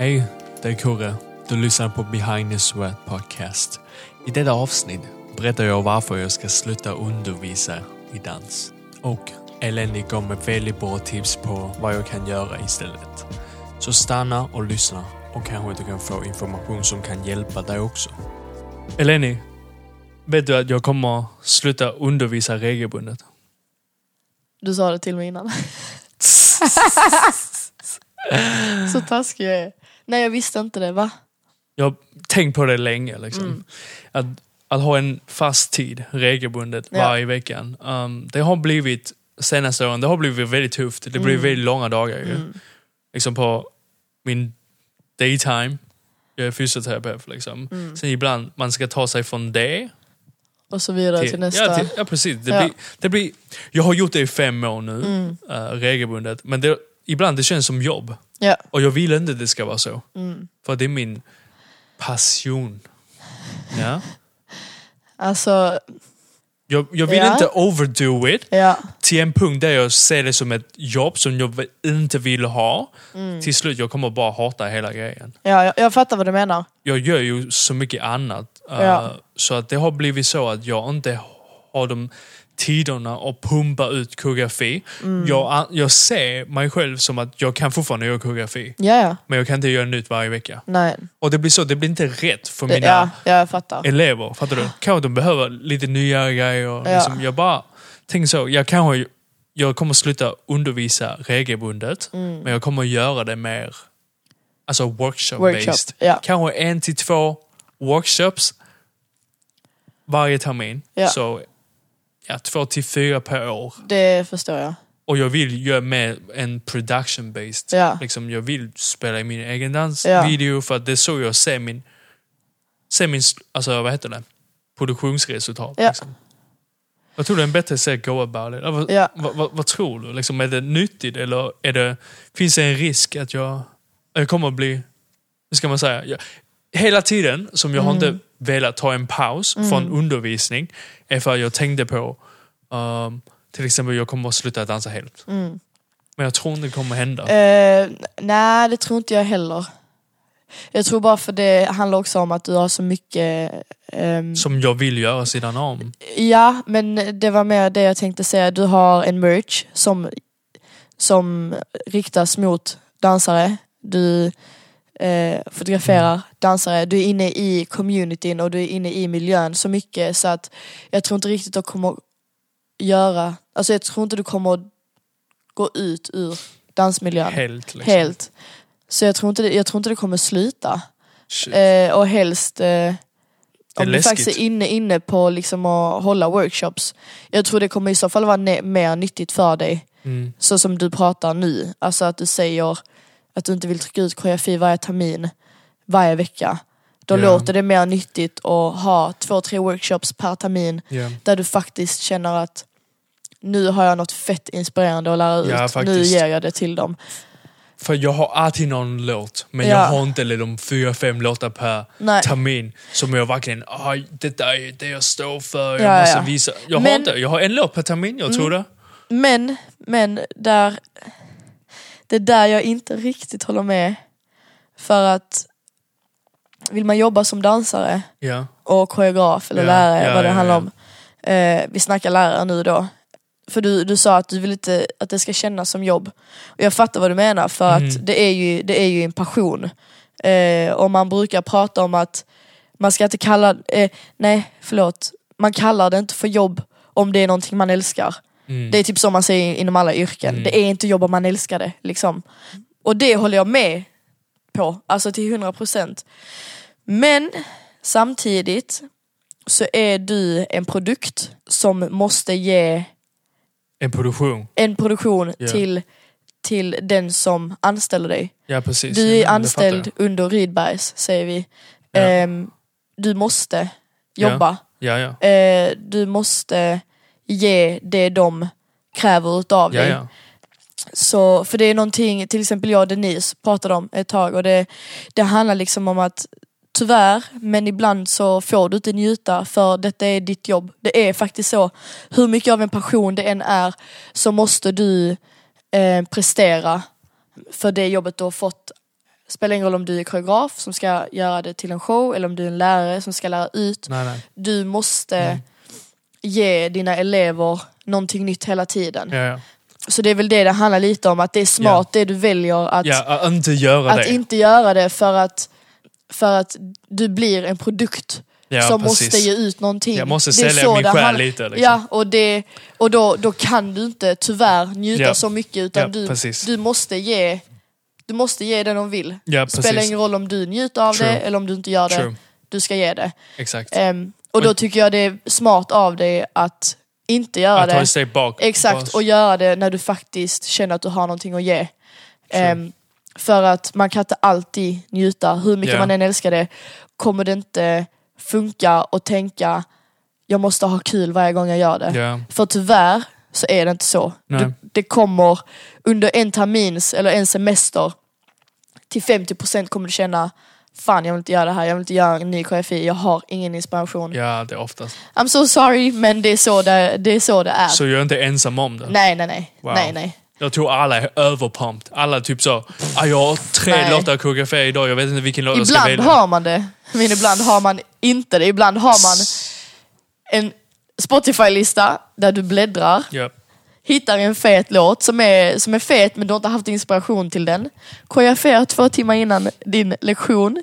Hej, det är Kurre. Du lyssnar på Behind the Sweat Podcast. I detta avsnitt berättar jag varför jag ska sluta undervisa i dans. Och Eleni gav mig väldigt bra tips på vad jag kan göra istället. Så stanna och lyssna och kanske du kan få information som kan hjälpa dig också. Eleni, vet du att jag kommer sluta undervisa regelbundet? Du sa det till mig innan. Så taskig jag är. Nej jag visste inte det va? Jag har tänkt på det länge. Liksom. Mm. Att, att ha en fast tid regelbundet Ja. varje vecka. Um, det har blivit, senaste åren, det har blivit väldigt tufft. Det blir Mm. väldigt långa dagar ju. Mm. Liksom på min daytime. Jag är fysioterapeut liksom. Mm. Sen ibland, man ska ta sig från det Och så vidare till, nästa. Ja, till, ja precis. Det Ja. Blir, det blir, jag har gjort det i fem år nu, Mm. eh, regelbundet. Men det, ibland det känns som jobb. Ja. Och jag vill inte att det ska vara så. Mm. För det är min passion. Ja? Alltså, Jag, jag vill Ja. inte overdo it ja. till en punkt där jag ser det som ett jobb som jag inte vill ha. Mm. Till slut jag kommer bara hata hela grejen. ja jag, jag fattar vad du menar. Jag gör ju så mycket annat. Ja. Så att det har blivit så att jag inte har de tiderna att pumpa ut koreografi. Mm. Jag, jag ser mig själv som att jag kan fortfarande göra koreografi. Ja, ja. Men jag kan inte göra nytt varje vecka. Nej. Och det blir så, det blir inte rätt för mina ja, jag fattar. elever. Fattar du? Kanske de behöver lite nya grejer. Ja. Liksom, jag bara tänker så, jag kanske jag kommer sluta undervisa regelbundet, Mm. men jag kommer göra det mer alltså workshop-based. Workshop. Ja. Kanske en till två workshops varje termin. Ja. Så ja, två till fyra per år. Det förstår jag. Och jag vill göra mer en production-based. Ja. Liksom, jag vill spela i min egen Ja. dansvideo för att det är så jag ser min, ser min alltså, vad heter det? produktionsresultat. Ja. Liksom. Jag tror det är en bättre sätt att go about it. Vad, Ja. vad, vad, vad tror du? Liksom, är det nyttigt eller är det, finns det en risk att jag, jag kommer att bli, hur ska man säga? Jag, hela tiden som jag har Mm. inte velat ta en paus från undervisning är för att jag tänkte på um, till exempel jag kommer att sluta dansa helt. Mm. Men jag tror inte det kommer hända. Eh, nej, det tror inte jag heller. Jag tror bara för det handlar också om att du har så mycket... ehm, Som jag vill göra sidan om. Ja, men det var mer det jag tänkte säga. Du har en merch som, som riktas mot dansare. Du eh, fotograferar dansare. Du är inne i communityn och du är inne i miljön så mycket så att jag tror inte riktigt att kommer göra... Alltså jag tror inte du kommer gå ut ur dansmiljön Helt. Liksom. helt. Så jag tror inte jag tror inte det kommer sluta. Eh, och helst eh, om du faktiskt är inne, inne på liksom att hålla workshops. Jag tror det kommer i så fall vara mer nyttigt för dig. Mm. Så som du pratar nu. Alltså att du säger att du inte vill trycka ut koreografi varje termin, varje vecka. Då Ja. låter det mer nyttigt att ha två, tre workshops per termin Ja. där du faktiskt känner att nu har jag något fett inspirerande att lära ut. Ja, nu ger jag det till dem. För jag har alltid någon låt, men Ja. jag har inte liksom fyra, fem låtar per Nej. termin. Som jag verkligen, det där är det jag står för, jag Ja, måste ja. visa. Jag har Men- inte, jag har en låt per termin, jag tror det. Men, men där, det är där jag inte riktigt håller med. För att vill man jobba som dansare Ja. och koreograf eller Ja, lärare, ja, vad det handlar om. Eh, vi snackar lärare nu då. För du, du sa att du vill inte att det ska kännas som jobb. Och jag fattar vad du menar för Mm. att det är ju, det är ju en passion. Eh, och man brukar prata om att man ska inte kalla, eh, nej förlåt, man kallar det inte för jobb om det är någonting man älskar. Mm. Det är typ så man säger inom alla yrken. Mm. Det är inte jobb om man älskar det. Liksom. Och det håller jag med på, alltså till 100%. Men samtidigt så är du en produkt som måste ge En produktion. en produktion Ja. till, till den som anställer dig. Ja precis. Du Ja, är det anställd under Rydbergs, säger vi. Ja. Ehm, du måste jobba. jag. Ja, ja. Eh, du måste ge det de kräver utav dig. ja. Så, för det är någonting, till exempel jag och Denise pratade om ett tag och det, det handlar liksom om att tyvärr, men ibland så får du inte njuta för detta är ditt jobb. Det är faktiskt så. Hur mycket av en passion det än är så måste du eh, prestera för det jobbet du har fått Spelar ingen roll om du är koreograf som ska göra det till en show eller om du är en lärare som ska lära ut. Nej, nej. Du måste Mm. Ge dina elever någonting nytt hela tiden. Ja, ja. Så det är väl det det handlar lite om, att det är smart det du väljer att, ja att inte göra att det. inte göra det för att, för att du blir en produkt ja, som precis. måste ge ut någonting. Jag måste Det är sälja så min det själ lite. Liksom. Ja, och, det, och då, då kan du inte tyvärr njuta Ja. så mycket utan Ja, du, precis. du måste ge du måste ge det de vill. Ja, spelar ingen roll om du njuter av True. det eller om du inte gör det. True. Du ska ge det. Exakt. Ehm, och då tycker jag det är smart av dig att inte göra att ta det. ett steg bak. Exakt, och göra det när du faktiskt känner att du har någonting att ge. Ehm, för att man kan inte alltid njuta, hur mycket Ja. man än älskar det kommer det inte funka och tänka jag måste ha kul varje gång jag gör det. Ja. För tyvärr så är det inte så. Det, det kommer under en termins eller en semester till 50% kommer du känna Fan jag vill inte göra det här, jag vill inte göra en ny KFI, jag har ingen inspiration. ja, det är oftast. I'm so sorry men det är så det, det, är, så det är. Så jag är inte ensam om det. Nej nej nej. Wow. nej, nej. Jag tror alla är överpumped. Alla typ så, ah, jag har tre Nej. låtar KGF idag, jag vet inte vilken låt jag ska Ibland välja. har man det, men ibland har man inte det. Ibland har man en Spotify-lista där du bläddrar, Ja. hittar en fet låt som är, som är fet men du har inte haft inspiration till den. Koreograferar två timmar innan din lektion,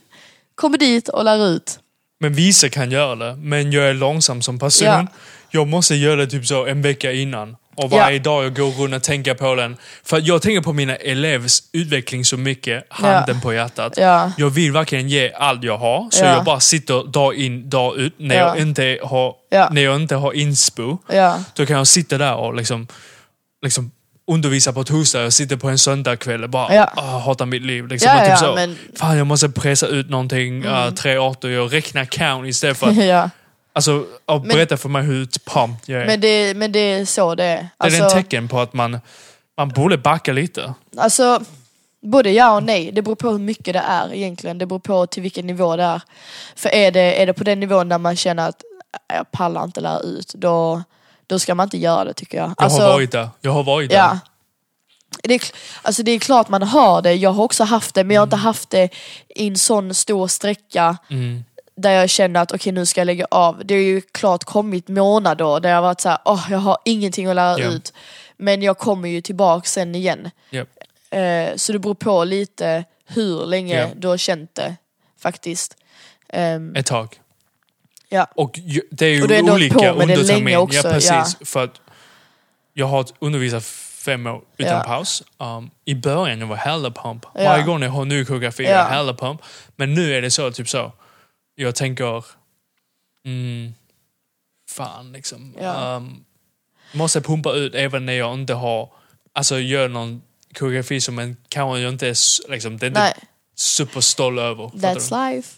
kommer dit och lär ut. Men vissa kan göra det, men jag är långsam som person. Ja. Jag måste göra det typ så en vecka innan. Och varje Ja. dag jag går runt och tänker på den. För jag tänker på mina elevers utveckling så mycket, handen på hjärtat. Ja. Jag vill verkligen ge allt jag har, så Ja. jag bara sitter dag in, dag ut. När, Ja. jag, inte har, Ja. när jag inte har inspo, Ja. då kan jag sitta där och liksom, liksom undervisa på torsdag, jag sitter på en söndagkväll och bara Ja. ah, hatar mitt liv. Liksom, Ja, och typ ja, så, men- Fan, jag måste pressa ut någonting, mm. tre arter, jag räknar count istället för att ja. Alltså, och berätta för mig hur pumped jag är. Men, det, men det är så det är. det Alltså, är en tecken på att man, man borde backa lite. Alltså, både ja och nej. Det beror på hur mycket det är egentligen. Det beror på till vilken nivå det är. För är det, är det på den nivån där man känner att "Äh, jag pallar inte lära ut, då, då ska man inte göra det tycker jag. Jag har varit där. Jag har varit där. Ja. Det är, alltså det är klart man har det, jag har också haft det, men jag har inte haft det i en sån stor sträcka Mm. där jag känner att okej nu ska jag lägga av. Det har ju klart kommit månader där jag varit såhär, åh jag har ingenting att lära Ja. ut. Men jag kommer ju tillbaka sen igen. Japp. Eh, så det beror på lite hur länge Ja. du har känt det faktiskt. Ehm, Ett tag. Ja. Och det är ju Och ändå hållit olika det under termin. också, Ja, precis. ja. För att jag har undervisat fem år utan Ja. paus. Um, I början jag var hella pump. Ja. Varje gång jag har ny koreografi Ja. är hella pump. Men nu är det så, typ så. Jag tänker... Mm, fan liksom. Ja. Um, måste pumpa ut även när jag inte har... Alltså gör någon koreografi som en kanske jag inte är, liksom, det är inte Nej, superstolt över. that's life.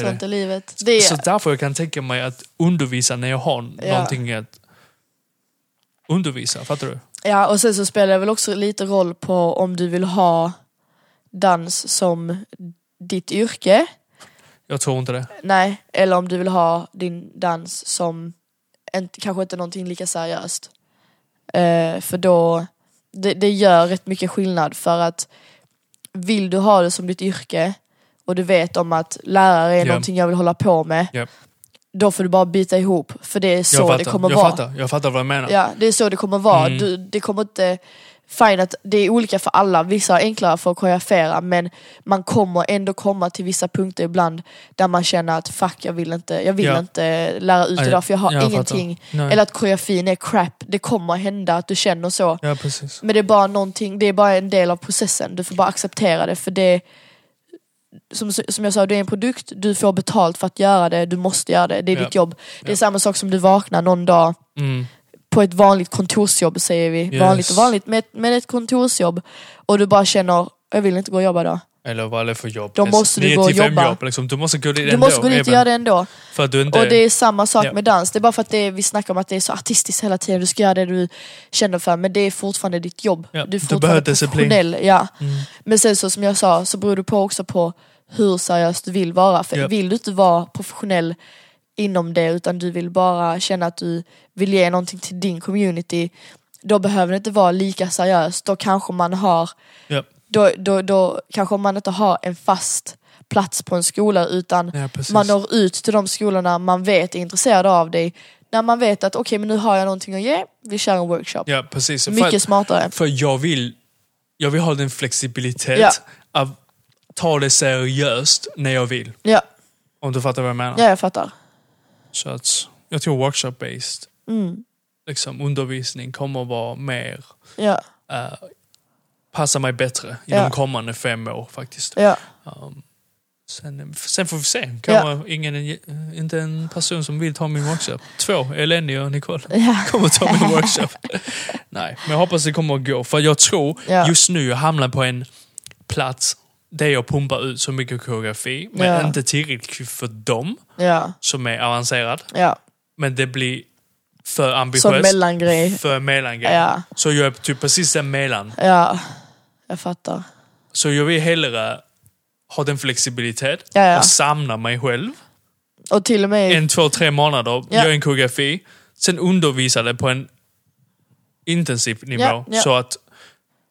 Sånt är livet. Det är, Så därför jag kan tänka mig att undervisa när jag har Ja. någonting att undervisa. Fattar du? Ja, och sen så spelar det väl också lite roll på om du vill ha dans som ditt yrke, Jag tror inte det. nej, eller om du vill ha din dans som en, kanske inte någonting lika seriöst. Eh, för då, det, det gör rätt mycket skillnad för att vill du ha det som ditt yrke och du vet om att lärare är Ja. någonting jag vill hålla på med, Japp. då får du bara byta ihop för det är så jag fattar. det kommer jag vara. Fattar. Jag fattar vad du menar. Ja, det är så det kommer vara. Mm. Du, det kommer inte... Fine att det är olika för alla, vissa är enklare för att koreografera men man kommer ändå komma till vissa punkter ibland där man känner att fuck jag vill inte, jag vill Ja. inte lära ut idag för jag har jag ingenting. fattar. Nej. Eller att koreografin är crap, det kommer hända att du känner så. Ja, precis. Men det är bara någonting, det är bara en del av processen, du får bara acceptera det för det som, som jag sa, du är en produkt, du får betalt för att göra det, du måste göra det, det är Ja. ditt jobb. Det är Ja. samma sak som du vaknar någon dag Mm. på ett vanligt kontorsjobb säger vi, Yes. vanligt och vanligt, med, med ett kontorsjobb och du bara känner, jag vill inte gå och jobba då. Eller vad är det för jobb? Då är måste du gå och jobba. Jobb, liksom. Du måste gå dit Du ändå. måste gå dit och göra det ändå. För att du inte... Och det är samma sak Ja. med dans, det är bara för att det är, vi snackar om att det är så artistiskt hela tiden, du ska göra det du känner för, men det är fortfarande ditt jobb. Ja, Du är du fortfarande disciplin. professionell. Ja. Mm. Men sen så som jag sa, så beror det på också på hur seriöst du vill vara. För Ja. vill du inte vara professionell inom det, utan du vill bara känna att du vill ge någonting till din community, då behöver det inte vara lika seriöst. Då kanske man har Ja. Då, då, då kanske man inte har en fast plats på en skola utan Ja, man når ut till de skolorna man vet är intresserade av dig. När man vet att okej men nu har jag någonting att ge, vi kör en workshop. Ja, precis. För, Mycket att, smartare. för jag vill, jag vill ha den flexibilitet Ja. att ta det seriöst när jag vill. Ja, Om du fattar vad jag menar. ja jag fattar. Så att jag tror workshop-based Mm. liksom, undervisning kommer vara mer, Ja, uh, passa mig bättre i Ja. de kommande fem år faktiskt. ja, Um, sen, sen får vi se. Kan Ja. ingen, inte en person som vill ta min workshop. Två, Eleni och Nicole, ja. kommer ta min workshop. Nej, men jag hoppas det kommer att gå. För jag tror just nu jag hamnar på en plats där jag pumpar ut så mycket koreografi, men inte tillräckligt för dem som är avancerad. Men det blir för Som ambitiöst. mellangrej. För mellangrej. Ja, Så jag är typ precis där mellan. ja. Jag fattar. Så jag vill hellre ha den flexibilitet Ja, ja. och samla mig själv. Och till och med... En, två, tre månader, Ja. gör en koreografi. Sen undervisa det på en intensiv nivå. Ja, ja. Så att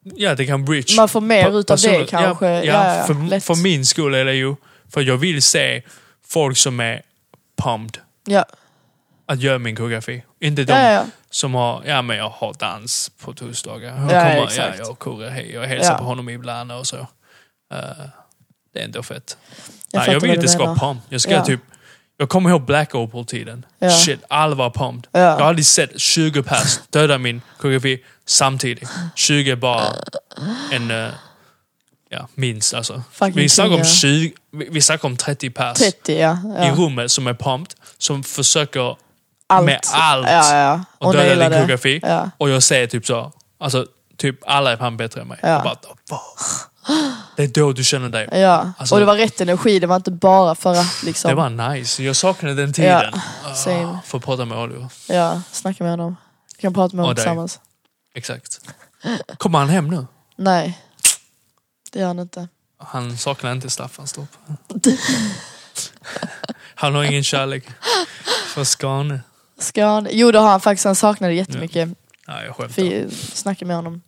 ja, det kan bridge. Man får mer utav det kanske. Ja, Ja, för, för min skull är det ju, för jag vill se folk som är pumped Ja, att göra min koreografi. Inte de. Som har, ja men jag har dans på torsdagar. Jag, Ja, kommer, ja, jag, koreografi, jag hälsar Ja. på honom ibland och så. Eh, det är ändå fett. Jag Nej, jag vill du ska pumped. Jag ska Ja. typ, jag kommer ihåg Black Opal-tiden. Ja. Shit, alla var pumped. Ja. Jag har aldrig sett 20 pers döda min koreografi samtidigt. 20 är bara en, eh, ja minst alltså. Fucking Vi snackar om king, ja. 20, vi snackar om 30 pers 30 ja. i rummet som är pumped, som försöker Allt. med allt Ja, ja. och naila din koreografi. Ja. Och jag säger typ så, alltså typ alla är fan bättre än mig. Ja. Bara, det är då du känner dig. Ja, Alltså- och det var rätt energi, det var inte bara för att liksom... Det var nice, jag saknade den tiden. Ja, same. Ah, Få prata med Oliver. Ja, snacka med honom. Vi kan prata med honom Och tillsammans. Exakt. Kommer han hem nu? Nej, det gör han inte. Han saknar inte Staffanstorp. Han har ingen kärlek för Skåne. Ska han? Jo det har han faktiskt, han saknade jättemycket. Nej, jag skämtar. Snackade med honom.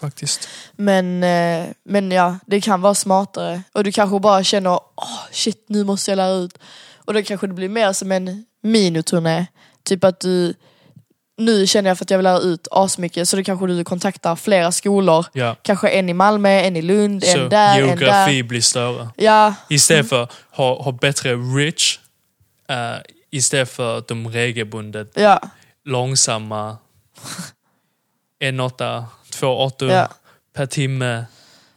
Faktiskt. Men, eh, men ja, det kan vara smartare. Och du kanske bara känner, åh shit nu måste jag lära ut. Och då kanske det blir mer som en miniturné. Typ att du, nu känner jag för att jag vill lära ut asmycket så då kanske du kontaktar flera skolor. Ja. Kanske en i Malmö, en i Lund, Så en där, en geografi där. blir större. Ja, Istället för att ha, ha bättre rich, uh, istället för de regelbundet ja, långsamma 1,8, 2,8 Ja. per timme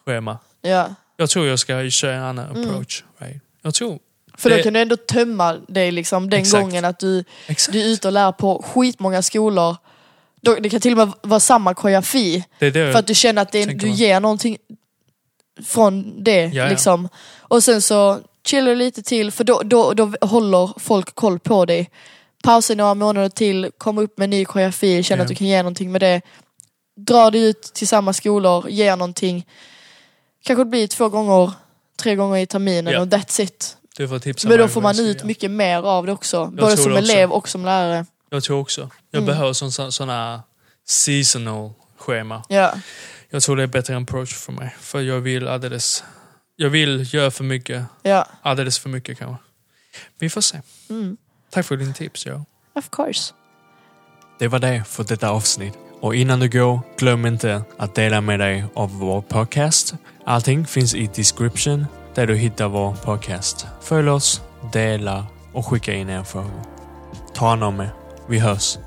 schema. ja. Jag tror jag ska köra en annan Mm. approach. Right? Jag tror... För då Det- kan du ändå tömma dig liksom den Exakt. gången att du, Exakt. du är ute och lär på skitmånga skolor. Då, det kan till och med vara samma koreografi. För att du känner att det, du ger någonting från det. Ja, ja. Liksom. Och sen så chillar lite till för då, då, då håller folk koll på dig. Pausa några månader till, kom upp med ny koreografi, känner Ja. att du kan ge någonting med det. Dra dig ut till samma skolor, ge någonting. Kanske det blir två gånger, tre gånger i terminen Ja. och that's it. Du får tipsa Men då får jag man ut mycket mer av det också. Både tror som det också. elev och som lärare. Jag tror också. Jag Mm. behöver sån- såna seasonal schema. Ja, Jag tror det är bättre approach för mig. För jag vill alldeles... Jag vill göra för mycket. ja. Alldeles för mycket kanske. Vi får se. Mm. Tack för din tips. Ja. Of course. Det var det för detta avsnitt. Och innan du går, glöm inte att dela med dig av vår podcast. Allting finns i description där du hittar vår podcast. Följ oss, dela och skicka in era frågor. Ta hand om er. Vi hörs.